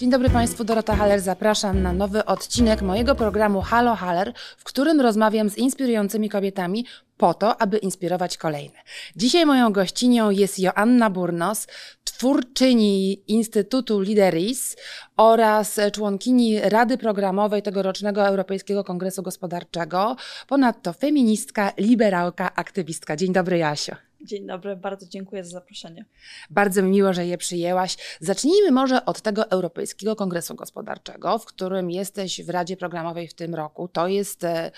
Dzień dobry Państwu, Dorota Haller. Zapraszam na nowy odcinek mojego programu Halo Haller, w którym rozmawiam z inspirującymi kobietami po to, aby inspirować kolejne. Dzisiaj moją gościnią jest Joanna Burnos, twórczyni Instytutu Lideris oraz członkini Rady Programowej tegorocznego Europejskiego Kongresu Gospodarczego, ponadto feministka, liberałka, aktywistka. Dzień dobry Jasio. Dzień dobry, bardzo dziękuję za zaproszenie. Bardzo mi miło, że je przyjęłaś. Zacznijmy może od tego Europejskiego Kongresu Gospodarczego, w którym jesteś w Radzie Programowej w tym roku. To jest e,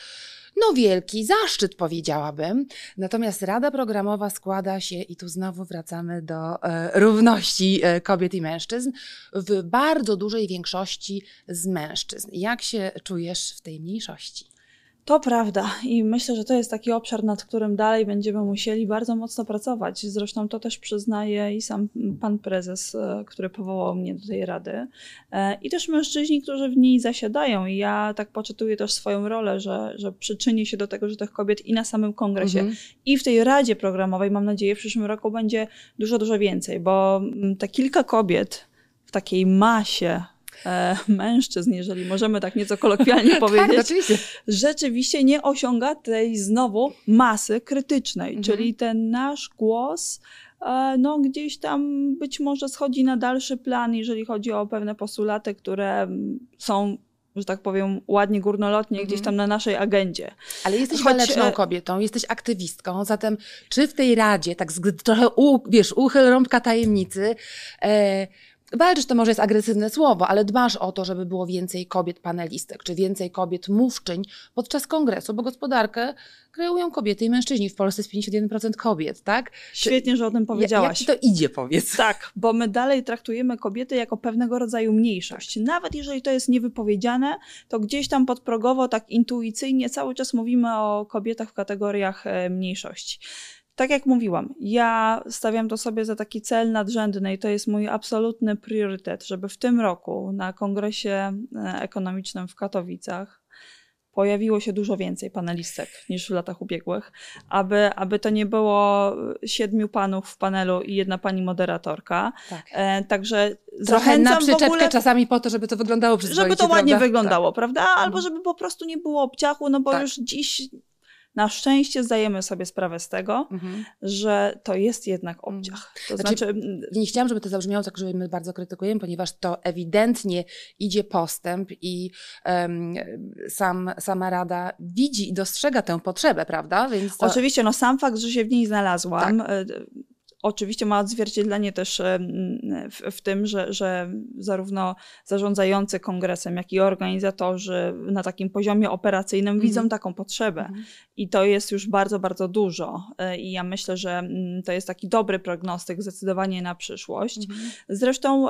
no wielki zaszczyt, powiedziałabym. Natomiast Rada Programowa składa się, i tu znowu wracamy do e, równości e, kobiet i mężczyzn, w bardzo dużej większości z mężczyzn. Jak się czujesz w tej mniejszości? To prawda i myślę, że to jest taki obszar, nad którym dalej będziemy musieli bardzo mocno pracować. Zresztą to też przyznaje i sam pan prezes, e, który powołał mnie do tej rady, e, i też mężczyźni, którzy w niej zasiadają. I ja tak poczytuję też swoją rolę, że, że przyczyni się do tego, że tych kobiet i na samym kongresie, mhm. i w tej radzie programowej, mam nadzieję, w przyszłym roku będzie dużo, dużo więcej, bo mm, te kilka kobiet w takiej masie e, mężczyzn, jeżeli możemy tak nieco kolokwialnie tak, powiedzieć, tak, oczywiście. rzeczywiście nie osiąga tej znowu masy krytycznej, mhm. czyli ten nasz głos e, no, gdzieś tam być może schodzi na dalszy plan, jeżeli chodzi o pewne postulaty, które są że tak powiem, ładnie górnolotnie -hmm. gdzieś tam na naszej agendzie. Ale jesteś Choć... waleczną e, kobietą, jesteś aktywistką, zatem czy w tej radzie, tak trochę, u, wiesz, uchyl rąbka tajemnicy, e, walczysz to może jest agresywne słowo, ale dbasz o to, żeby było więcej kobiet panelistek, czy więcej kobiet mówczyń podczas kongresu, bo gospodarkę kreują kobiety i mężczyźni. W Polsce jest 51% kobiet, tak? Świetnie, że o tym powiedziałaś. Jak ci to idzie, powiedz? Tak, bo my dalej traktujemy kobiety jako pewnego rodzaju mniejszość. Nawet jeżeli to jest niewypowiedziane, to gdzieś tam podprogowo, tak intuicyjnie cały czas mówimy o kobietach w kategoriach e, mniejszości tak jak mówiłam, ja stawiam to sobie za taki cel nadrzędny i to jest mój absolutny priorytet, żeby w tym roku na kongresie e, ekonomicznym w Katowicach pojawiło się dużo więcej panelistek niż w latach ubiegłych, aby, aby to nie było siedmiu panów w panelu i jedna pani moderatorka. Tak. E, także Trochę na przyczepkę ogóle, czasami po to, żeby to wyglądało przyzwoicie, Żeby to ładnie prawda? wyglądało, tak. prawda? Albo mhm. żeby po prostu nie było obciachu, no bo tak. już dziś na szczęście zdajemy sobie sprawę z tego, mhm. że to jest jednak obciach. To znaczy, znaczy, nie chciałam, żeby to zabrzmiało tak, że my bardzo krytykujemy, ponieważ to ewidentnie idzie postęp i um, sam, sama Rada widzi i dostrzega tę potrzebę, prawda? Więc to... Oczywiście, no sam fakt, że się w niej znalazłam, tak e, oczywiście ma odzwierciedlenie też w, w, tym, że, że zarówno zarządzający kongresem, jak i organizatorzy na takim poziomie operacyjnym mm. widzą taką potrzebę. Mm. I to jest już bardzo, bardzo dużo. E, I ja myślę, że mm, to jest taki dobry prognostyk zdecydowanie na przyszłość. Mm. Zresztą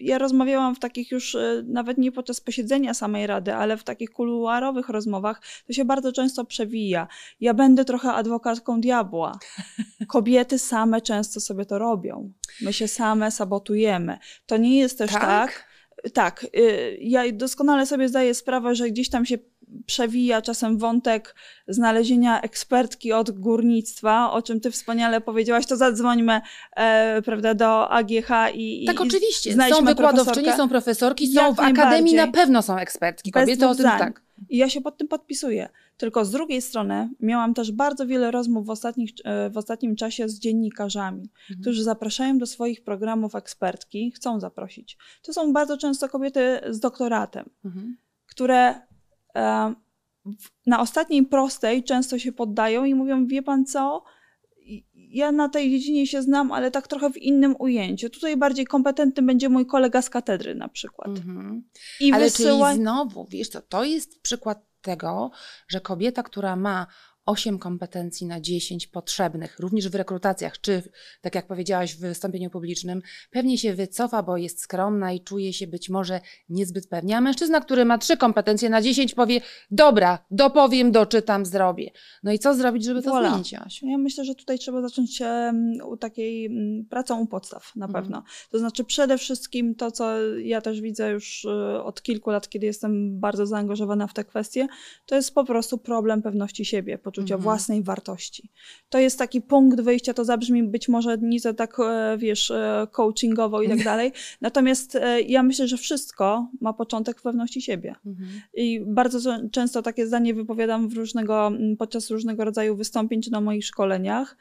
ja rozmawiałam w takich już, e, nawet nie podczas posiedzenia samej Rady, ale w takich kuluarowych rozmowach, to się bardzo często przewija. Ja będę trochę adwokatką diabła. Kobiety same często często sobie to robią. My się same sabotujemy. To nie jest też tak. tak tak, y, ja doskonale sobie zdaję sprawę, że gdzieś tam się przewija czasem wątek znalezienia ekspertki od górnictwa, o czym ty wspaniale powiedziałaś, to zadzwońmy e, prawda, do AGH i Tak, oczywiście. Są wykładowczyni, są profesorki, są w akademii na pewno są ekspertki kobiety, o tym tak. I ja się pod tym podpisuję. Tylko z drugiej strony miałam też bardzo wiele rozmów w, ostatnich, e, w ostatnim czasie z dziennikarzami, mhm. którzy zapraszają do swoich programów ekspertki, chcą zaprosić. To są bardzo często kobiety z doktoratem, mhm. które e, na ostatniej prostej często się poddają i mówią: Wie pan co? ja na tej dziedzinie się znam, ale tak trochę w innym ujęciu. Tutaj bardziej kompetentny będzie mój kolega z katedry na przykład. Mhm. I ale wysyła... czyli znowu, wiesz co, to jest przykład tego, że kobieta, która ma 8 kompetencji na 10 potrzebnych, również w rekrutacjach, czy tak jak powiedziałaś w wystąpieniu publicznym, pewnie się wycofa, bo jest skromna i czuje się być może niezbyt pewnie. A mężczyzna, który ma 3 kompetencje na 10 powie, dobra, dopowiem, doczytam, zrobię. No i co zrobić, żeby to voilà. zmienić, Asiu? Ja myślę, że tutaj trzeba zacząć u takiej pracą u podstaw na mhm. pewno. To znaczy przede wszystkim to, co ja też widzę już y, od kilku lat, kiedy jestem bardzo zaangażowana w te kwestie, to jest po prostu problem pewności siebie, poczucia Mhm. własnej wartości. To jest taki punkt wyjścia, to zabrzmi być może nieco tak, e, wiesz, e, coachingowo i tak dalej. Natomiast e, ja myślę, że wszystko ma początek w pewności siebie. Mhm. I bardzo często takie zdanie wypowiadam w różnego, podczas różnego rodzaju wystąpień czy na moich szkoleniach.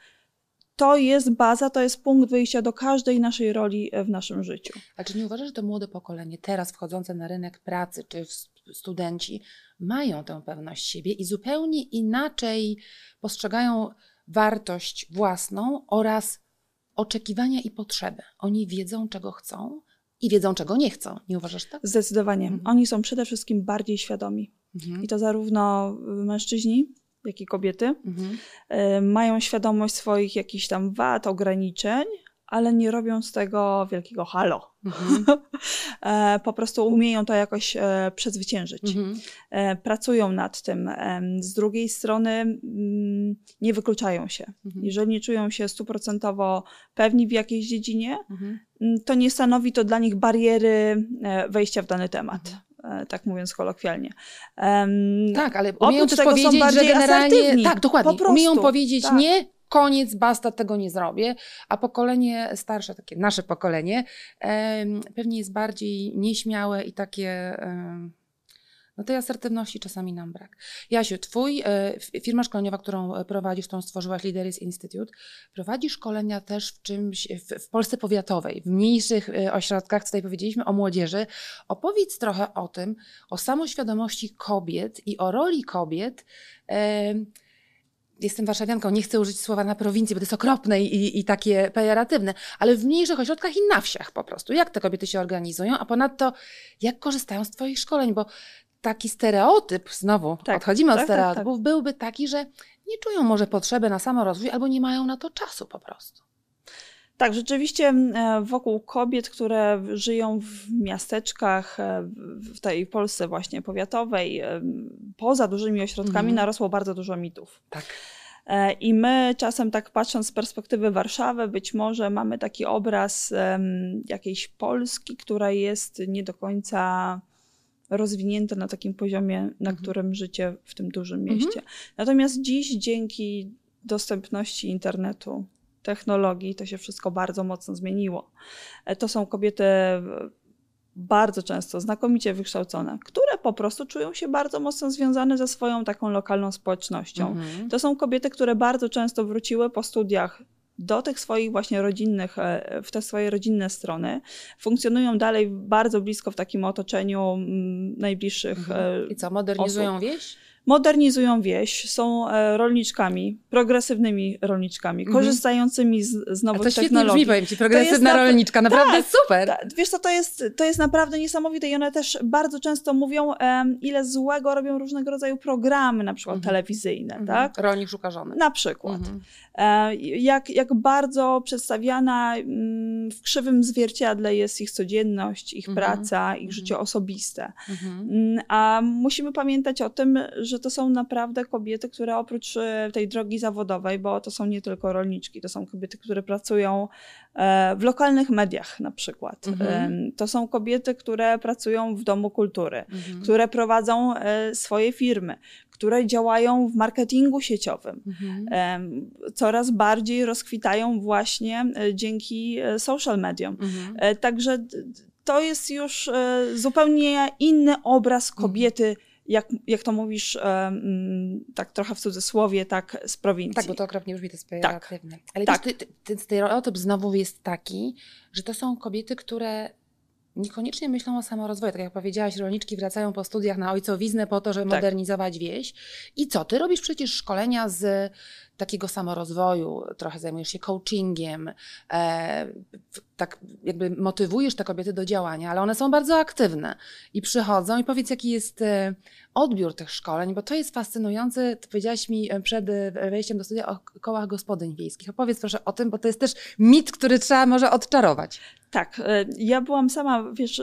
To jest baza, to jest punkt wyjścia do każdej naszej roli w naszym życiu. A czy nie uważasz, że to młode pokolenie, teraz wchodzące na rynek pracy, czy studenci, mają tę pewność siebie i zupełnie inaczej postrzegają wartość własną oraz oczekiwania i potrzeby? Oni wiedzą, czego chcą i wiedzą, czego nie chcą. Nie uważasz tak? Zdecydowanie. Mhm. Oni są przede wszystkim bardziej świadomi. Mhm. I to zarówno mężczyźni, jak i kobiety. Mhm. e, Mają świadomość swoich jakichś tam wad, ograniczeń, ale nie robią z tego wielkiego halo. Mhm. E, Po prostu umieją to jakoś e, przezwyciężyć. Mhm. E, Pracują nad tym. Z drugiej strony mm, nie wykluczają się. Mhm. Jeżeli nie czują się stuprocentowo pewni w jakiejś dziedzinie, Mhm. mm, to nie stanowi to dla nich bariery wejścia w dany temat. Mhm. Tak mówiąc kolokwialnie. Em, Tak, ale umieją też powiedzieć, że generalnie. asertywni. Tak, dokładnie. Po prostu, umieją powiedzieć tak. nie, koniec, basta, tego nie zrobię. A pokolenie starsze, takie nasze pokolenie, pewnie jest bardziej nieśmiałe i takie. no tej asertywności czasami nam brak. Jasiu, twój, e, firma szkoleniowa, którą e, prowadzisz, którą stworzyłaś, Leaders Institute, prowadzi szkolenia też w czymś, w, w Polsce powiatowej, w mniejszych e, ośrodkach, tutaj powiedzieliśmy o młodzieży. Opowiedz trochę o tym, o samoświadomości kobiet i o roli kobiet. em, Jestem warszawianką, nie chcę użyć słowa na prowincji, bo to jest okropne i, i takie pejoratywne, ale w mniejszych ośrodkach i na wsiach po prostu. Jak te kobiety się organizują, a ponadto jak korzystają z Twoich szkoleń, bo taki stereotyp, znowu Tak, odchodzimy od tak, tak, stereotypów, byłby taki, że nie czują może potrzeby na samorozwój albo nie mają na to czasu po prostu. Tak, rzeczywiście e, wokół kobiet, które żyją w miasteczkach, e, w tej Polsce właśnie powiatowej, e, poza dużymi ośrodkami, Mhm. narosło bardzo dużo mitów. Tak. I my czasem tak patrząc z perspektywy Warszawy, być może mamy taki obraz jakiejś Polski, która jest nie do końca rozwinięta na takim poziomie, na Mhm. którym życie w tym dużym Mhm. mieście. Natomiast dziś dzięki dostępności internetu, technologii, to się wszystko bardzo mocno zmieniło. E, To są kobiety e, bardzo często znakomicie wykształcone, które po prostu czują się bardzo mocno związane ze swoją taką lokalną społecznością. Mhm. To są kobiety, które bardzo często wróciły po studiach do tych swoich właśnie rodzinnych, e, w te swoje rodzinne strony. Funkcjonują dalej bardzo blisko w takim otoczeniu mm, najbliższych. Mhm. I co, modernizują wieś? Modernizują wieś, są e, rolniczkami, progresywnymi rolniczkami, Mhm. korzystającymi z, z A nowych to świetnie technologii. brzmi, powiem Ci, progresywna rolniczka, naprawdę super. Ta- Wiesz co, to jest, to jest naprawdę niesamowite i one też bardzo często mówią, em, ile złego robią różnego rodzaju programy, na przykład Mhm. telewizyjne, Mhm. tak? Rolnik szuka żony. Na przykład. Mhm. E, Jak, jak bardzo przedstawiana mm, w krzywym zwierciadle jest ich codzienność, ich Mhm. praca, ich Mhm. życie osobiste. Mm, A musimy pamiętać o tym, że to są naprawdę kobiety, które oprócz e, tej drogi zawodowej, bo to są nie tylko rolniczki, to są kobiety, które pracują e, w lokalnych mediach na przykład. Mhm. To są kobiety, które pracują w Domu Kultury, Mhm. które prowadzą e, swoje firmy, które działają w marketingu sieciowym. Mhm. Coraz bardziej rozkwitają właśnie dzięki social mediom. Mhm. Także to jest już zupełnie inny obraz Mhm. kobiety, jak, jak to mówisz, mm, tak trochę w cudzysłowie, tak z prowincji. Tak, bo to okropnie brzmi, to jest pejoratywne. Ale Tak. też ty, ty, ten stereotyp znowu jest taki, że to są kobiety, które niekoniecznie myślą o samorozwoju. Tak jak powiedziałaś, rolniczki wracają po studiach na ojcowiznę po to, żeby Tak. modernizować wieś. I co? Ty robisz przecież szkolenia z takiego samorozwoju, trochę zajmujesz się coachingiem, e, tak jakby motywujesz te kobiety do działania, ale one są bardzo aktywne i przychodzą i powiedz, jaki jest e, odbiór tych szkoleń, bo to jest fascynujące. Ty powiedziałaś mi e, przed e, wejściem do studia o kołach gospodyń wiejskich. Opowiedz proszę o tym, bo to jest też mit, który trzeba może odczarować. Tak, ja byłam sama, wiesz,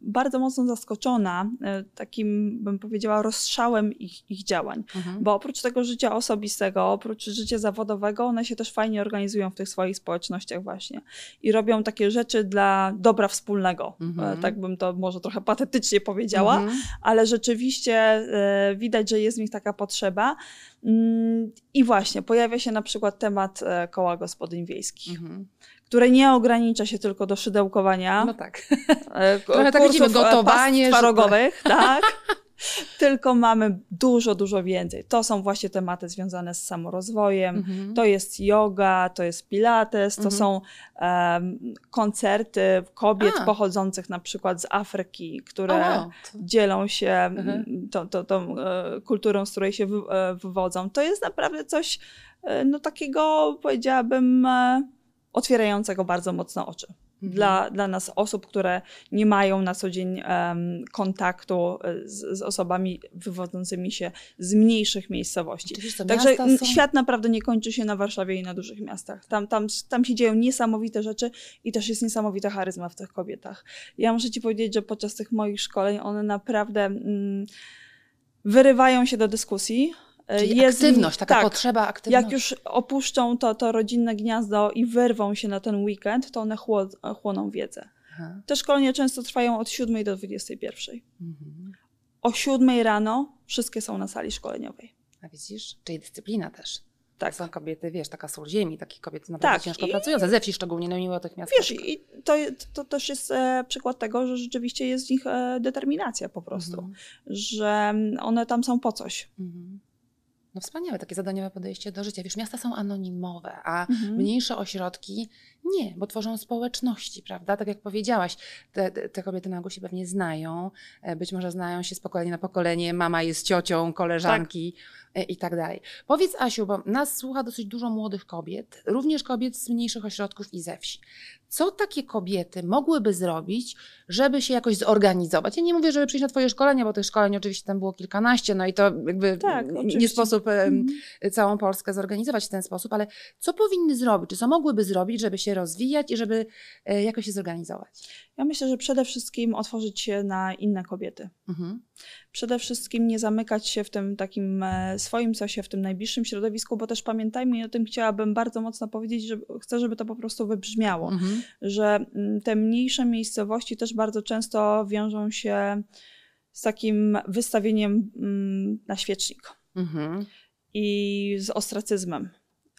bardzo mocno zaskoczona takim, bym powiedziała, rozstrzałem ich, ich działań. Mhm. Bo oprócz tego życia osobistego, oprócz życia zawodowego, one się też fajnie organizują w tych swoich społecznościach właśnie i robią takie rzeczy dla dobra wspólnego. Mhm. Tak bym to może trochę patetycznie powiedziała, mhm. ale rzeczywiście e, widać, że jest w nich taka potrzeba. Mm, I właśnie pojawia się na przykład temat e, koła gospodyń wiejskich. Mhm które nie ogranicza się tylko do szydełkowania. No tak. E, Trochę tak widzimy, gotowanie. Twarogowych, tak. Tylko mamy dużo, dużo więcej. To są właśnie tematy związane z samorozwojem, mhm. to jest yoga, to jest pilates, to mhm. są um, koncerty kobiet A. pochodzących na przykład z Afryki, które o, dzielą się mhm. tą, tą, tą e, kulturą, z której się wy, e, wywodzą. To jest naprawdę coś no, takiego, powiedziałabym, otwierającego bardzo mocno oczy. Mhm. Dla, dla nas osób, które nie mają na co dzień um, kontaktu e, z, z, osobami wywodzącymi się z mniejszych miejscowości. Także są... świat naprawdę nie kończy się na Warszawie i na dużych miastach. Tam, tam, tam się dzieją niesamowite rzeczy i też jest niesamowita charyzma w tych kobietach. Ja muszę ci powiedzieć, że podczas tych moich szkoleń one naprawdę mm, wyrywają się do dyskusji Czyli jest aktywność, taka tak, potrzeba aktywności. Jak już opuszczą to, to rodzinne gniazdo i wyrwą się na ten weekend, to one chłoną wiedzę. Aha. Te szkolenia często trwają od 7 do 21. Mhm. O 7 rano wszystkie są na sali szkoleniowej. A widzisz? Czyli dyscyplina też. Tak. Są kobiety, wiesz, taka sól ziemi, takie kobiety naprawdę tak. ciężko I, pracujące, ze wsi szczególnie, no mimo tych miastach. Wiesz, i to, to też jest e, przykład tego, że rzeczywiście jest w nich e, determinacja po prostu, mhm. że one tam są po coś. Mhm. No wspaniałe takie zadaniowe podejście do życia. Wiesz, miasta są anonimowe, a mhm. mniejsze ośrodki nie, bo tworzą społeczności, prawda? Tak jak powiedziałaś, te, te kobiety na się pewnie znają, e, być może znają się z pokolenia na pokolenie, mama jest ciocią, koleżanki tak. I tak dalej. Powiedz Asiu, bo nas słucha dosyć dużo młodych kobiet, również kobiet z mniejszych ośrodków i ze wsi. Co takie kobiety mogłyby zrobić, żeby się jakoś zorganizować? Ja nie mówię, żeby przyjść na Twoje szkolenie, bo tych szkoleń oczywiście tam było kilkanaście, no i to jakby tak, nie sposób mm. całą Polskę zorganizować w ten sposób, ale co powinny zrobić, czy co mogłyby zrobić, żeby się rozwijać i żeby e, jakoś się zorganizować? Ja myślę, że przede wszystkim otworzyć się na inne kobiety. Mhm. Przede wszystkim nie zamykać się w tym takim e, swoim sosie, w tym najbliższym środowisku, bo też pamiętajmy, i o tym chciałabym bardzo mocno powiedzieć, że chcę, żeby to po prostu wybrzmiało, mhm. Że mm, te mniejsze miejscowości też bardzo często wiążą się z takim wystawieniem mm, na świecznik mhm. i z ostracyzmem.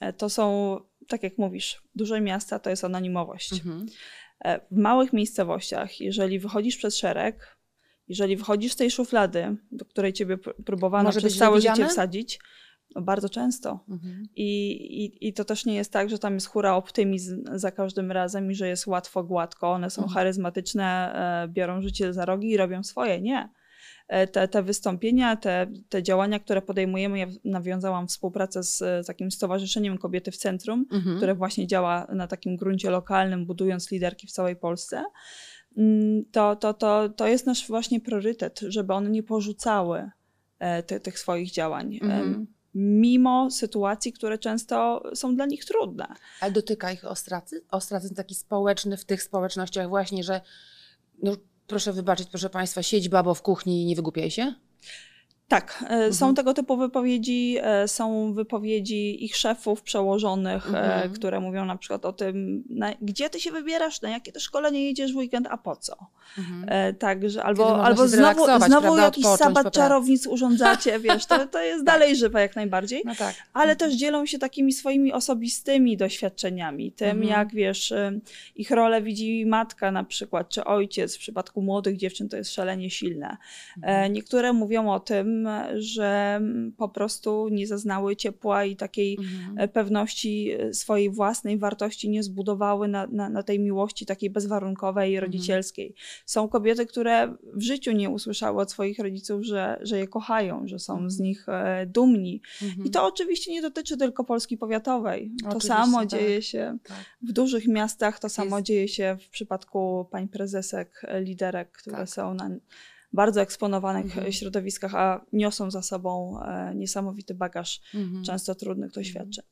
E, to są, tak jak mówisz, duże miasta to jest anonimowość. Mhm. E, w małych miejscowościach, jeżeli wychodzisz przez szereg, jeżeli wychodzisz z tej szuflady, do której ciebie próbowano Może przez całe życie wsadzić, bardzo często. Mhm. I, i, I to też nie jest tak, że tam jest hura optymizm za każdym razem i że jest łatwo, gładko. One są mhm. charyzmatyczne, e, biorą życie za rogi i robią swoje. Nie. E, te, te wystąpienia, te, te działania, które podejmujemy, ja nawiązałam współpracę z, z takim Stowarzyszeniem Kobiety w Centrum, mhm. które właśnie działa na takim gruncie lokalnym, budując liderki w całej Polsce. Mm, to, to, to, to jest nasz właśnie priorytet, żeby one nie porzucały e, te, tych swoich działań. Mhm. Mimo sytuacji, które często są dla nich trudne. Ale dotyka ich ostracyzm? Ostracyzm taki społeczny w tych społecznościach właśnie, że no, proszę wybaczyć, proszę Państwa, siedź babo w kuchni i nie wygłupiaj się? Tak, e, mhm. są tego typu wypowiedzi, e, są wypowiedzi ich szefów przełożonych, e, mhm. które mówią na przykład o tym, na, gdzie ty się wybierasz, na jakie to szkolenie jedziesz w weekend, a po co. Mhm. Także albo, albo znowu, znowu jakiś sabat czarownic urządzacie, wiesz, to, to jest tak. dalej żywe jak najbardziej, no tak. ale też dzielą się takimi swoimi osobistymi doświadczeniami, tym mhm. jak, wiesz, ich rolę widzi matka na przykład, czy ojciec, w przypadku młodych dziewczyn to jest szalenie silne. Mhm. Niektóre mówią o tym, że po prostu nie zaznały ciepła i takiej mhm. E, pewności swojej własnej wartości nie zbudowały na, na, na tej miłości takiej bezwarunkowej mhm. rodzicielskiej. Są kobiety, które w życiu nie usłyszały od swoich rodziców, że, że je kochają, że są mhm. z nich e, dumni. Mhm. I to oczywiście nie dotyczy tylko Polski powiatowej. To oczywiście, samo tak. dzieje się tak. w dużych miastach, to samo Jest. dzieje się w przypadku pań prezesek, liderek, które tak. są na bardzo eksponowanych mhm. środowiskach, a niosą za sobą e, niesamowity bagaż mhm. często trudnych mhm. doświadczeń.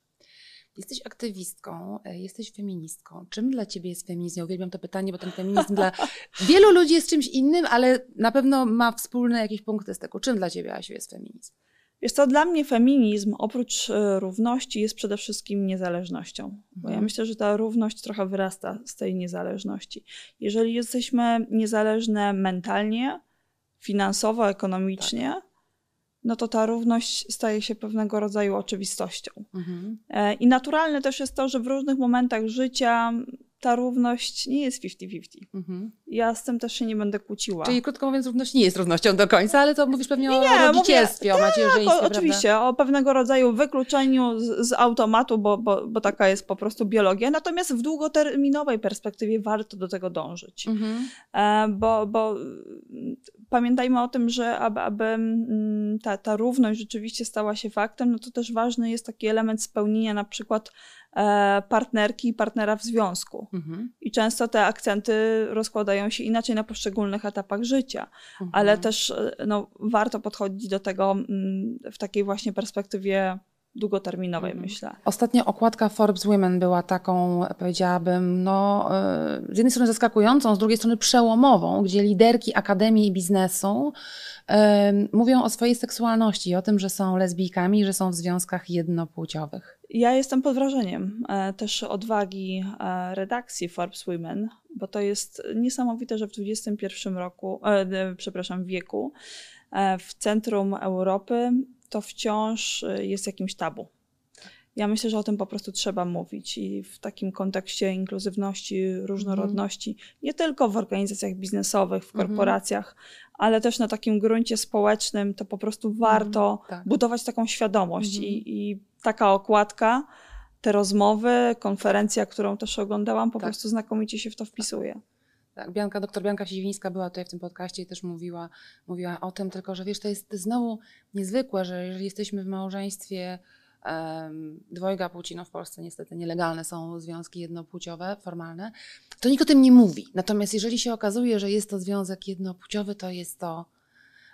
Jesteś aktywistką, e, jesteś feministką. Czym dla ciebie jest feminizm? Ja uwielbiam to pytanie, bo ten feminizm dla wielu ludzi jest czymś innym, ale na pewno ma wspólne jakieś punkty styku. Czym dla ciebie, Asiu, jest feminizm? Jest to dla mnie feminizm oprócz e, równości jest przede wszystkim niezależnością. Bo ja Mhm. myślę, że ta równość trochę wyrasta z tej niezależności. Jeżeli jesteśmy niezależne mentalnie, finansowo, ekonomicznie, Tak. no to ta równość staje się pewnego rodzaju oczywistością. Mhm. E, I naturalne też jest to, że w różnych momentach życia ta równość nie jest 50-50. Mhm. Ja z tym też się nie będę kłóciła. Czyli krótko mówiąc, równość nie jest równością do końca, ale to mówisz pewnie o Nie, mówię- rodzicielstwie, o macierzyństwie, Tak, prawda? oczywiście, o pewnego rodzaju wykluczeniu z, z automatu, bo, bo, bo taka jest po prostu biologia. Natomiast w długoterminowej perspektywie warto do tego dążyć. Mhm. E, bo, bo mm, pamiętajmy o tym, że aby, aby mm, ta, ta równość rzeczywiście stała się faktem, no to też ważny jest taki element spełnienia na przykład partnerki i partnera w związku. Mhm. I często te akcenty rozkładają się inaczej na poszczególnych etapach życia, Mhm. ale też e, no, warto podchodzić do tego mm, w takiej właśnie perspektywie długoterminowej, Mhm. myślę. Ostatnio okładka Forbes Women była taką, powiedziałabym, no, e, z jednej strony zaskakującą, z drugiej strony przełomową, gdzie liderki akademii i biznesu e, mówią o swojej seksualności, o tym, że są lesbijkami, że są w związkach jednopłciowych. Ja jestem pod wrażeniem e, też odwagi e, redakcji Forbes Women, bo to jest niesamowite, że w XXI roku, e, przepraszam, wieku w centrum Europy to wciąż e, jest jakimś tabu. Ja myślę, że o tym po prostu trzeba mówić i w takim kontekście inkluzywności, różnorodności, nie tylko w organizacjach biznesowych, w Mhm. korporacjach, ale też na takim gruncie społecznym, to po prostu warto tak. budować taką świadomość Mhm. I, i taka okładka, te rozmowy, konferencja, którą też oglądałam, po Tak. prostu znakomicie się w to wpisuje. Tak, Bianka, doktor Bianka Siwińska była tutaj w tym podcaście i też mówiła, mówiła o tym, tylko że wiesz, to jest znowu niezwykłe, że jeżeli jesteśmy w małżeństwie um, dwojga płci, no w Polsce niestety nielegalne są związki jednopłciowe, formalne, to nikt o tym nie mówi. Natomiast jeżeli się okazuje, że jest to związek jednopłciowy, to jest to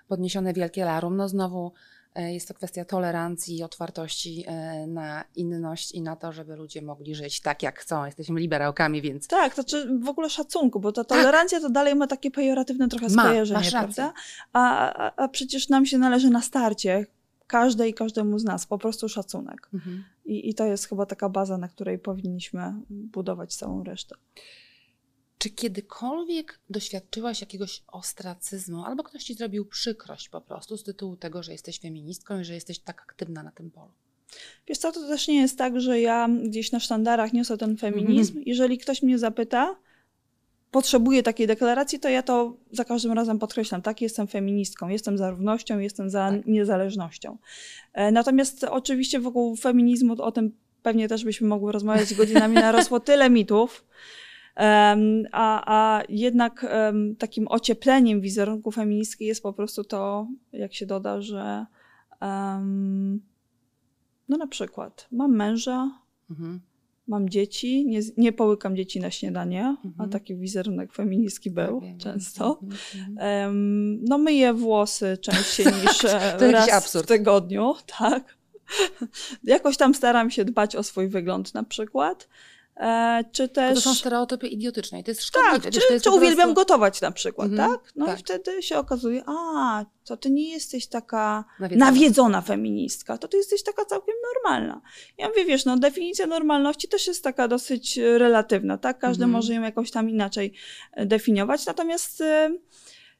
podniesione wielkie larum. No znowu jest to kwestia tolerancji i otwartości e, na inność i na to, żeby ludzie mogli żyć tak, jak chcą. Jesteśmy liberałkami, więc Tak, to czy w ogóle szacunku, bo ta tolerancja to dalej ma takie pejoratywne trochę Tak. Ma, skojarzenie, prawda? A, a, a przecież nam się należy na starcie, każdej i każdemu z nas, po prostu szacunek. mhm. I, I to jest chyba taka baza, na której powinniśmy budować całą resztę. Czy kiedykolwiek doświadczyłaś jakiegoś ostracyzmu, albo ktoś ci zrobił przykrość po prostu z tytułu tego, że jesteś feministką i że jesteś tak aktywna na tym polu? Wiesz co, to też nie jest tak, że ja gdzieś na sztandarach niosę ten feminizm. Jeżeli ktoś mnie zapyta, potrzebuję takiej deklaracji, to ja to za każdym razem podkreślam. Tak, jestem feministką, jestem za równością, jestem za Tak. niezależnością. E, Natomiast oczywiście wokół feminizmu o tym pewnie też byśmy mogły rozmawiać godzinami, narosło tyle mitów. A, a jednak takim ociepleniem wizerunku feministki jest po prostu to, jak się doda, że no na przykład mam męża, Mhm. mam dzieci, nie, nie połykam dzieci na śniadanie, a Mhm. taki wizerunek feministki był Tak, często. Mhm. Em, no myję włosy częściej niż e, raz absurd. w tygodniu, tak. Jakoś tam staram się dbać o swój wygląd na przykład. E, czy też... To są stereotypy idiotyczne i to jest szkodliwe. Tak, czy, czy po uwielbiam prostu- gotować na przykład, Mhm, tak? No tak. i wtedy się okazuje, a, to ty nie jesteś taka Nawiedzona. nawiedzona feministka, to ty jesteś taka całkiem normalna. Ja mówię, wiesz, no definicja normalności też jest taka dosyć e, relatywna, tak? Każdy Mhm. może ją jakoś tam inaczej e, definiować, natomiast e,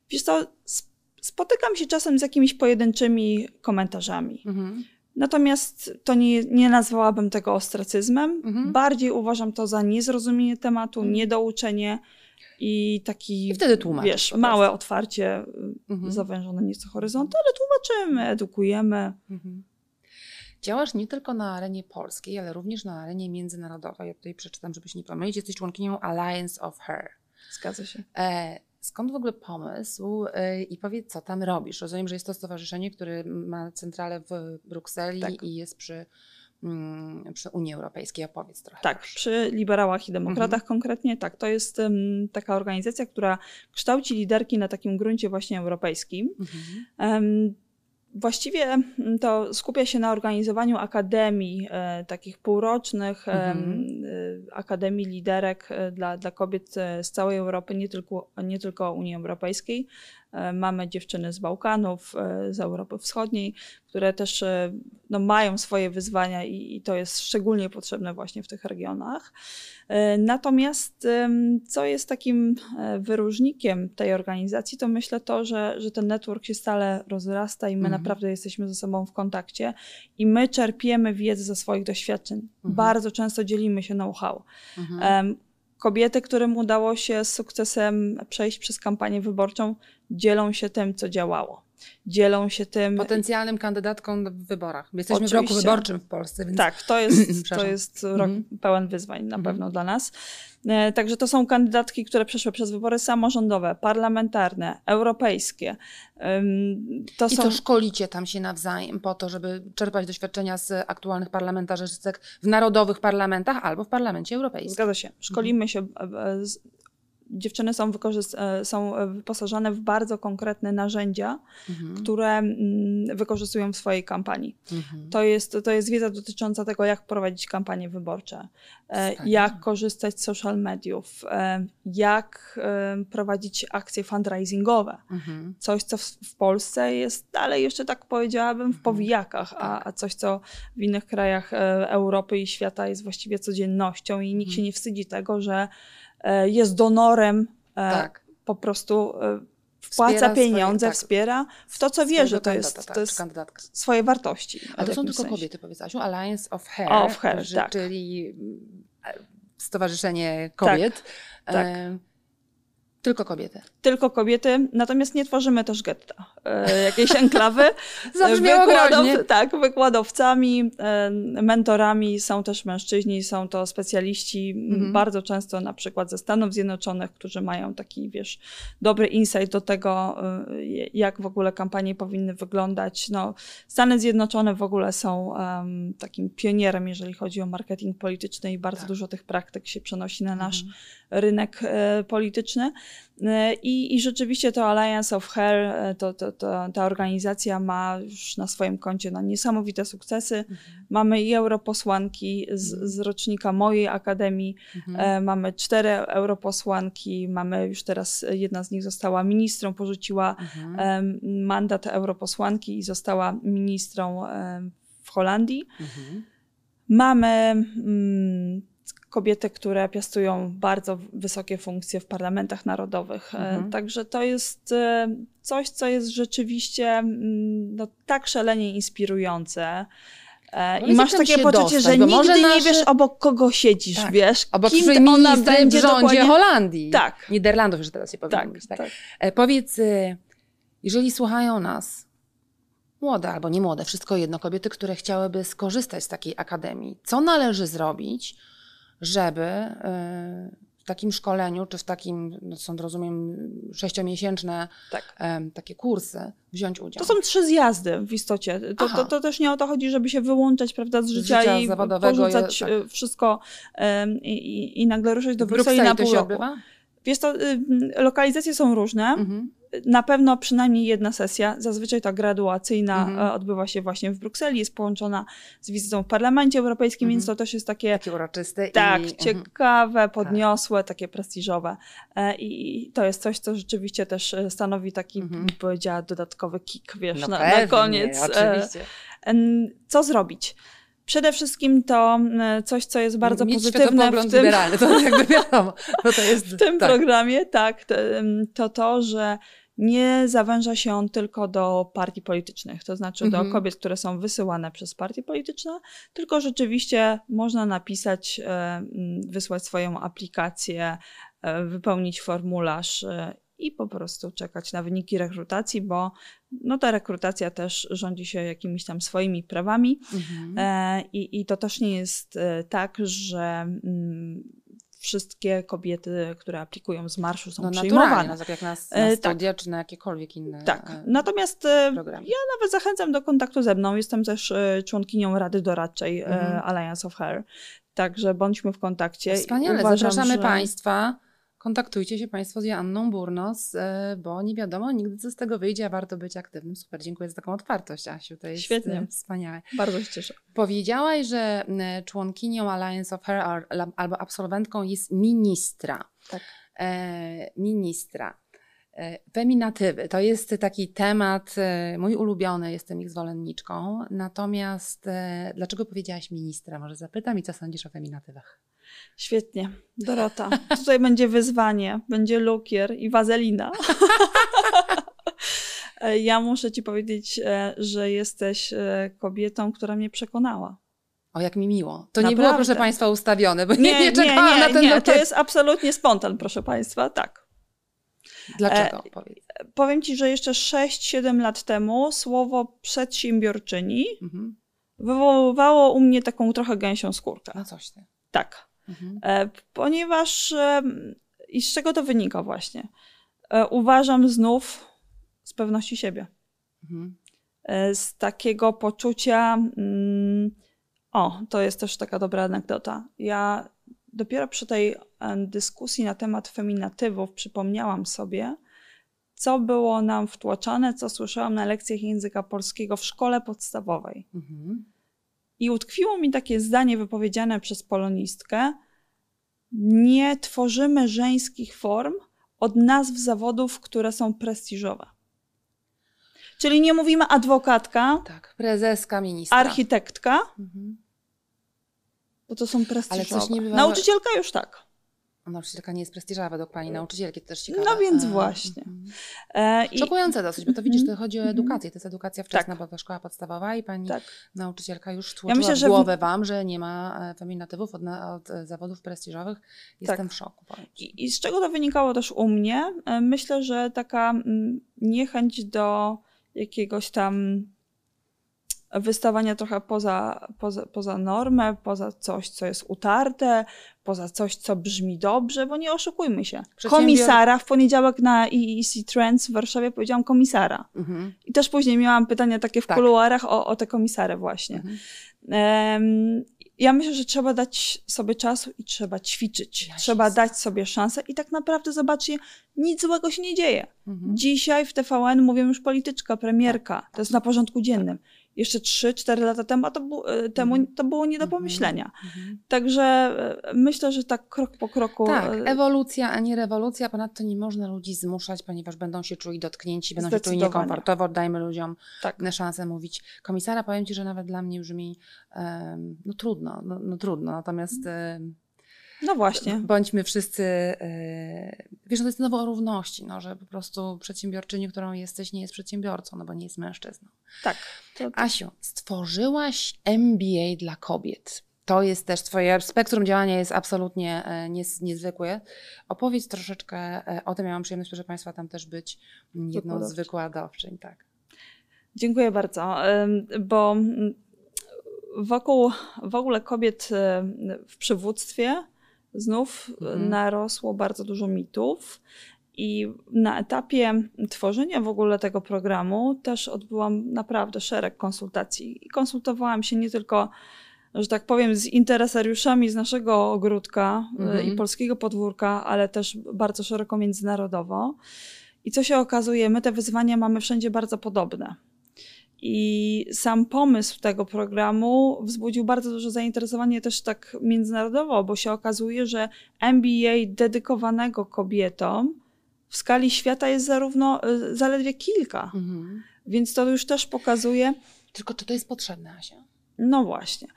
wiesz co, sp- spotykam się czasem z jakimiś pojedynczymi komentarzami. Mhm. Natomiast to nie, nie nazwałabym tego ostracyzmem. Mhm. Bardziej uważam to za niezrozumienie tematu, Mhm. niedouczenie i taki, I wtedy tłumaczysz wiesz, małe otwarcie, y, Mhm. zawężone nieco horyzontu, ale tłumaczymy, edukujemy. Mhm. Działasz nie tylko na arenie polskiej, ale również na arenie międzynarodowej. Ja tutaj przeczytam, żebyś nie pomylić. Jesteś członkinią Alliance of Her. Zgadza się. E, skąd w ogóle pomysł e, i powiedz, co tam robisz? Rozumiem, że jest to stowarzyszenie, które ma centralę w Brukseli Tak. i jest przy, mm, przy Unii Europejskiej. Opowiedz trochę. Tak, proszę. przy liberałach i demokratach Mhm. konkretnie, tak. To jest em, taka organizacja, która kształci liderki na takim gruncie właśnie europejskim. Mhm. Em, Właściwie to skupia się na organizowaniu akademii, e, takich półrocznych Mhm. Akademii liderek e, dla, dla kobiet e, z całej Europy, nie tylko, nie tylko Unii Europejskiej. E, mamy dziewczyny z Bałkanów, e, z Europy Wschodniej, które też e, no, mają swoje wyzwania i, i to jest szczególnie potrzebne właśnie w tych regionach. Natomiast co jest takim wyróżnikiem tej organizacji, to myślę to, że, że ten network się stale rozrasta i my mhm. naprawdę jesteśmy ze sobą w kontakcie i my czerpiemy wiedzę ze swoich doświadczeń. Mhm. Bardzo często dzielimy się know-how. Mhm kobiety, którym udało się z sukcesem przejść przez kampanię wyborczą, dzielą się tym, co działało. Dzielą się tym. Potencjalnym kandydatką w wyborach. Jesteśmy Oczywiście. w roku wyborczym w Polsce. Więc... Tak, to jest, to jest rok mm -hmm. pełen wyzwań na mm -hmm. pewno dla nas. E, także to są kandydatki, które przeszły przez wybory samorządowe, parlamentarne, europejskie. To I są... to szkolicie tam się nawzajem po to, żeby czerpać doświadczenia z aktualnych parlamentarzystek w narodowych parlamentach albo w parlamencie europejskim. Zgadza się. Szkolimy się dziewczyny są, e, są e, wyposażone w bardzo konkretne narzędzia, mhm. które mm, wykorzystują w swojej kampanii. Mhm. To, jest, to jest wiedza dotycząca tego, jak prowadzić kampanie wyborcze, e, jak korzystać z social mediów, jak prowadzić akcje fundraisingowe. Mhm. Coś, co w, w, Polsce jest dalej jeszcze tak powiedziałabym w mhm. powijakach, a, tak. a coś, co w innych krajach Europy i świata jest właściwie codziennością i nikt się mhm. nie wstydzi tego, że E, jest donorem, e, tak. po prostu e, wpłaca wspiera pieniądze, swoje, tak, wspiera w to, co wie, że to jest, to jest swoje wartości. A to są tylko sensie. kobiety, powiedziałaś, Alliance of Hair, of hair że, tak. czyli Stowarzyszenie Kobiet. Tak, tak. Tylko kobiety. Tylko kobiety, natomiast nie tworzymy też getta. E, jakiejś enklawy. Zabrzmiało Wykładow, Tak, wykładowcami, e, mentorami są też mężczyźni, są to specjaliści mhm. bardzo często na przykład ze Stanów Zjednoczonych, którzy mają taki, wiesz, dobry insight do tego, e, jak w ogóle kampanie powinny wyglądać. No, Stany Zjednoczone w ogóle są um, takim pionierem, jeżeli chodzi o marketing polityczny i bardzo tak. dużo tych praktyk się przenosi na nasz mhm. rynek e, polityczny. E, I, I rzeczywiście to Alliance of Hair, e, to, to, to, ta organizacja ma już na swoim koncie no, niesamowite sukcesy. Mhm. Mamy i europosłanki z, mhm. z rocznika mojej akademii, mhm. e, mamy cztery europosłanki, mamy już teraz, jedna z nich została ministrą, porzuciła mhm. e, mandat europosłanki i została ministrą e, w Holandii. Mhm. Mamy mm, kobiety, które piastują bardzo wysokie funkcje w parlamentach narodowych. E, mhm. Także to jest e, coś, co jest rzeczywiście mm, no, tak szalenie inspirujące. No I masz takie poczucie, dostać, że nigdy nasze... nie wiesz, obok kogo siedzisz, tak. wiesz, obok kim ona będzie w rządzie dokładnie... Holandii. Tak. Niderlandów, że teraz się powinno tak, mówić. Tak. tak. Powiedz, jeżeli słuchają nas młode albo nie młode, wszystko jedno, kobiety, które chciałyby skorzystać z takiej akademii, co należy zrobić, żeby y, w takim szkoleniu, czy w takim, no są rozumiem, sześciomiesięczne tak. takie kursy, wziąć udział. To są trzy zjazdy w istocie. To, to, to, też nie o to chodzi, żeby się wyłączać prawda, z życia, życia i porzucać je, tak. wszystko i, i, i, nagle ruszać do Brukseli na pół roku. Odbywa? Wiesz to, y, lokalizacje są różne. Mhm. Na pewno przynajmniej jedna sesja, zazwyczaj ta graduacyjna mhm. E, odbywa się właśnie w Brukseli, jest połączona z wizytą w Parlamencie Europejskim, mhm. więc to też jest takie... Takie uroczyste. Tak, i... ciekawe, tak. podniosłe, tak. takie prestiżowe. E, I to jest coś, co rzeczywiście też e, stanowi taki, mhm. powiedziała, dodatkowy kick, wiesz, no na, pewnie, na koniec. Oczywiście. Co zrobić? Przede wszystkim to coś, co jest bardzo Mieć pozytywne w tym, liberalny, to jakby wiadomo. To jest, w tym tak. programie, tak, to, to to, że nie zawęża się on tylko do partii politycznych, to znaczy mhm. do kobiet, które są wysyłane przez partie polityczne, tylko rzeczywiście można napisać, e, wysłać swoją aplikację, e, wypełnić formularz i po prostu czekać na wyniki rekrutacji, bo no ta rekrutacja też rządzi się jakimiś tam swoimi prawami mhm. e, i, i to też nie jest e, tak, że mm, wszystkie kobiety, które aplikują z marszu są no, przyjmowane. No, tak jak na, na e, studia, tak. czy na jakiekolwiek inne Tak, natomiast programy. ja nawet zachęcam do kontaktu ze mną. Jestem też członkinią Rady Doradczej mhm. Alliance of Hair, także bądźmy w kontakcie. Wspaniale, Uważam, zapraszamy że... Państwa kontaktujcie się Państwo z Joanną Burnos, e, bo nie wiadomo nigdy, co z tego wyjdzie, a warto być aktywnym. Super, dziękuję za taką otwartość, Asiu. To jest Świetnie. E, wspaniałe. Bardzo się cieszę. Powiedziałaś, że członkinią Alliance of Hair albo absolwentką jest ministra. Tak. E, ministra. E, feminatywy to jest taki temat mój ulubiony, jestem ich zwolenniczką. Natomiast dlaczego powiedziałaś ministra? Może zapytam i co sądzisz o feminatywach? Świetnie. Dorota, tutaj będzie wyzwanie, będzie lukier i wazelina. ja muszę ci powiedzieć, że jesteś kobietą, która mnie przekonała. O, jak mi miło. To Naprawdę. nie było, proszę Państwa, ustawione, bo nie, nie, nie czekałam nie, nie, na ten nie, To jest absolutnie spontan, proszę Państwa, tak. Dlaczego? E, powiem ci, że jeszcze 6-7 lat temu słowo przedsiębiorczyni mhm. wywoływało u mnie taką trochę gęsią skórkę. No coś ty. Tak. Mhm. E, ponieważ e, i z czego to wynika właśnie? E, uważam znów z pewności siebie. Mhm. Z takiego poczucia mm, o, to jest też taka dobra anegdota. Ja dopiero przy tej dyskusji na temat feminatywów przypomniałam sobie, co było nam wtłaczane, co słyszałam na lekcjach języka polskiego w szkole podstawowej. Mhm. I utkwiło mi takie zdanie wypowiedziane przez polonistkę: Nie tworzymy żeńskich form od nazw zawodów, które są prestiżowe. Czyli nie mówimy adwokatka, tak, prezeska, ministra, architektka, mhm. bo to są prestiżowe. Nauczycielka już tak. Nauczycielka nie jest prestiżowa według pani nauczycielki, to też ciekawe. No więc właśnie. E, i... Szokujące dosyć, bo to widzisz, to chodzi o mhm. edukację, to jest edukacja wczesna, tak. bo to szkoła podstawowa i pani tak. nauczycielka już tłumaczyła ja myślę, że głowę wam, że nie ma e, feminatywów od, od zawodów prestiżowych. Jestem tak. w szoku. I, I z czego to wynikało też u mnie? E, myślę, że taka mm, niechęć do jakiegoś tam wystawania trochę poza, poza, poza normę, poza coś, co jest utarte, poza coś, co brzmi dobrze, bo nie oszukujmy się. Komisara w poniedziałek na EEC Trends w Warszawie powiedziałam komisara. Mhm. I też później miałam pytania takie w tak. kuluarach o, o te komisary właśnie. Mhm. Um, ja myślę, że trzeba dać sobie czasu i trzeba ćwiczyć. Ja trzeba dać sobie szansę i tak naprawdę zobaczcie, nic złego się nie dzieje. Mhm. Dzisiaj w TVN mówią już polityczka, premierka. To jest na porządku dziennym jeszcze 3-4 lata temu, to, e, temu mhm. to było nie do mhm. pomyślenia. Mhm. Także e, myślę, że tak krok po kroku. Tak, e, ewolucja, a nie rewolucja. Ponadto nie można ludzi zmuszać, ponieważ będą się czuli dotknięci, będą się czuli niekomfortowo. Dajmy ludziom tak. szansę mówić. Komisara, powiem Ci, że nawet dla mnie brzmi um, no trudno, no, no trudno. Natomiast um, no właśnie. Bądźmy wszyscy, yy, wiesz, no to jest znowu o równości, no, że po prostu przedsiębiorczyni, którą jesteś, nie jest przedsiębiorcą, no bo nie jest mężczyzną. Tak. To, to... Asiu, stworzyłaś MBA dla kobiet. To jest też twoje spektrum działania jest absolutnie e, niez, niezwykłe. Opowiedz troszeczkę e, o tym. Ja mam przyjemność, proszę Państwa, tam też być jedną z wykładowczyń. Tak. Dziękuję bardzo, bo wokół w ogóle kobiet w przywództwie znów mhm. narosło bardzo dużo mitów. I na etapie tworzenia w ogóle tego programu też odbyłam naprawdę szereg konsultacji. I konsultowałam się nie tylko, że tak powiem, z interesariuszami z naszego ogródka y, mhm. i polskiego podwórka, ale też bardzo szeroko międzynarodowo. I co się okazuje, my te wyzwania mamy wszędzie bardzo podobne. I sam pomysł tego programu wzbudził bardzo duże zainteresowanie też tak międzynarodowo, bo się okazuje, że MBA dedykowanego kobietom w skali świata jest zarówno y, zaledwie kilka. Mhm. Więc to już też pokazuje. Tylko czy to jest potrzebne, Asia? No właśnie.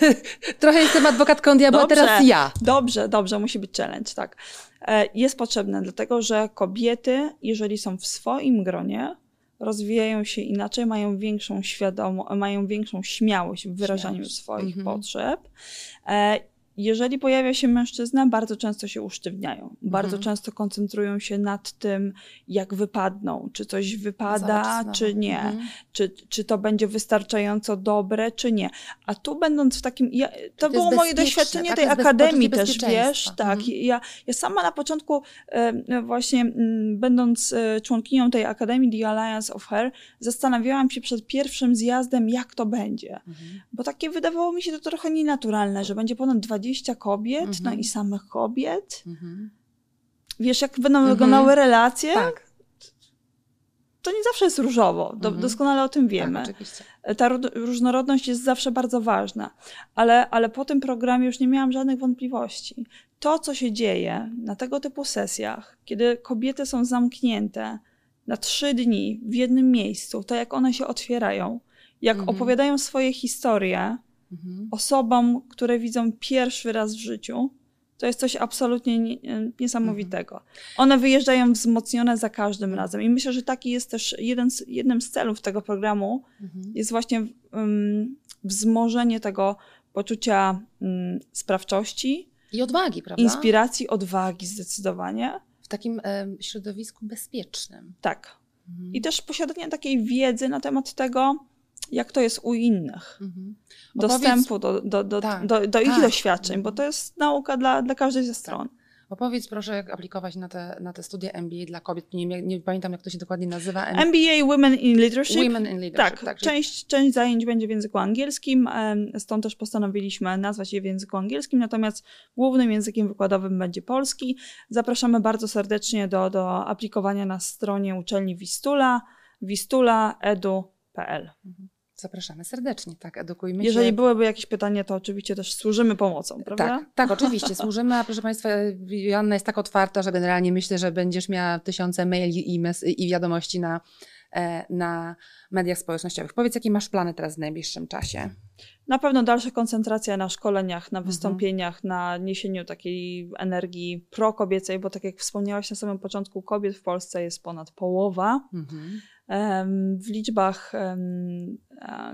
Trochę jestem adwokatką diabła, dobrze, teraz ja. Dobrze, dobrze, musi być challenge, tak. E, jest potrzebne, dlatego że kobiety, jeżeli są w swoim gronie, rozwijają się inaczej, mają większą świadomość, mają większą śmiałość w wyrażaniu śmiałość. swoich mhm. potrzeb. E, jeżeli pojawia się mężczyzna, bardzo często się usztywniają. Bardzo mhm. często koncentrują się nad tym, jak wypadną, czy coś wypada, czy nie, mhm. czy, czy to będzie wystarczająco dobre, czy nie. A tu będąc w takim. Ja, to, to było moje doświadczenie tak, tej akademii też, wiesz. Tak. Mhm. Ja, ja sama na początku, właśnie będąc e, członkinią tej akademii, The Alliance of Her, zastanawiałam się przed pierwszym zjazdem, jak to będzie. Mhm. Bo takie wydawało mi się to trochę nienaturalne, że będzie ponad 20 20 kobiet, no i samych kobiet. Wiesz, jak będą wyglądały relacje? Tak. to nie zawsze jest różowo, do, Mhm. doskonale o tym wiemy. Tak, oczywiście. Ta ró- różnorodność jest zawsze bardzo ważna, ale, ale po tym programie już nie miałam żadnych wątpliwości. To, co się dzieje na tego typu sesjach, kiedy kobiety są zamknięte na trzy dni w jednym miejscu, to jak one się otwierają, jak Mhm. opowiadają swoje historie Mhm. osobom, które widzą pierwszy raz w życiu, to jest coś absolutnie nie, niesamowitego. One wyjeżdżają wzmocnione za każdym razem. I myślę, że taki jest też jeden z, jednym z celów tego programu, Mhm. jest właśnie um, wzmożenie tego poczucia um, sprawczości, I odwagi, prawda? inspiracji, odwagi zdecydowanie. W takim em, środowisku bezpiecznym. Tak. Mhm. I też posiadanie takiej wiedzy na temat tego, jak to jest u innych. Mhm. Dostępu do, do, do, Tak, do, do ich tak. doświadczeń, bo to jest nauka dla, dla każdej ze stron. Opowiedz proszę, jak aplikować na te, na te studia MBA dla kobiet. Nie, nie, pamiętam, jak to się dokładnie nazywa. M- MBA Women in Leadership. Women in Leadership. Tak, czyli- część, część zajęć będzie w języku angielskim, stąd też postanowiliśmy nazwać je w języku angielskim, natomiast głównym językiem wykładowym będzie polski. Zapraszamy bardzo serdecznie do, do aplikowania na stronie uczelni Wistula, wistula.edu.pl. Zapraszamy serdecznie, tak, edukujmy Jeżeli się. byłyby jakieś pytania, to oczywiście też służymy pomocą, prawda? Tak, tak, oczywiście, służymy, a proszę Państwa, Joanna jest tak otwarta, że generalnie myślę, że będziesz miała tysiące maili i, mes- i wiadomości na, e, na mediach społecznościowych. Powiedz, jakie masz plany teraz w najbliższym czasie? Na pewno dalsza koncentracja na szkoleniach, na Mhm. wystąpieniach, na niesieniu takiej energii prokobiecej, bo tak jak wspomniałaś na samym początku, kobiet w Polsce jest ponad połowa. Mhm. W liczbach,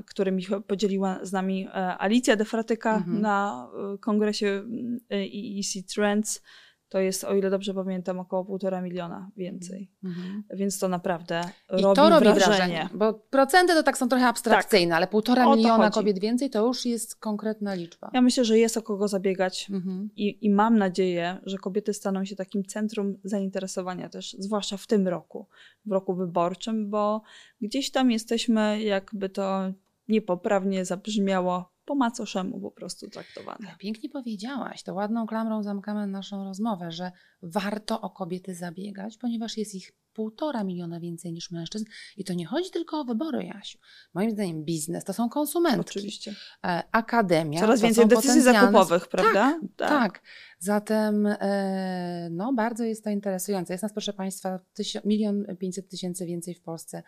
którymi podzieliła z nami e, Alicja Defratyka Mhm. na e, kongresie EEC Trends, to jest, o ile dobrze pamiętam, około półtora miliona więcej. Mhm. Więc to naprawdę I robi, to robi wrażenie. wrażenie. Bo procenty to tak są trochę abstrakcyjne, ale półtora miliona chodzi. kobiet więcej to już jest konkretna liczba. Ja myślę, że jest o kogo zabiegać. Mhm. I, I mam nadzieję, że kobiety staną się takim centrum zainteresowania też, zwłaszcza w tym roku, w roku wyborczym, bo gdzieś tam jesteśmy, jakby to niepoprawnie zabrzmiało, po macoszemu po prostu traktowane. Ale Pięknie powiedziałaś, to ładną klamrą zamkamy naszą rozmowę, że warto o kobiety zabiegać, ponieważ jest ich półtora miliona więcej niż mężczyzn. I to nie chodzi tylko o wybory, Jasiu. Moim zdaniem biznes to są konsumentki, Oczywiście. e, akademia. Coraz więcej decyzji zakupowych, prawda? Tak. Zatem e, no, bardzo jest to interesujące. Jest nas, proszę Państwa, milion pięćset tysięcy więcej w Polsce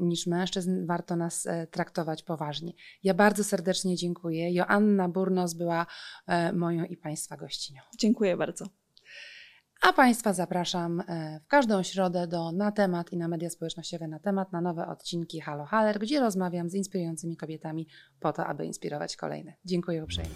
niż mężczyzn. Warto nas e, traktować poważnie. Ja bardzo serdecznie dziękuję. Joanna Burnos była e, moją i Państwa gościnią. Dziękuję bardzo. A Państwa zapraszam e, w każdą środę do Na Temat i na media społecznościowe Na Temat na nowe odcinki Halo Haler, gdzie rozmawiam z inspirującymi kobietami po to, aby inspirować kolejne. Dziękuję uprzejmie.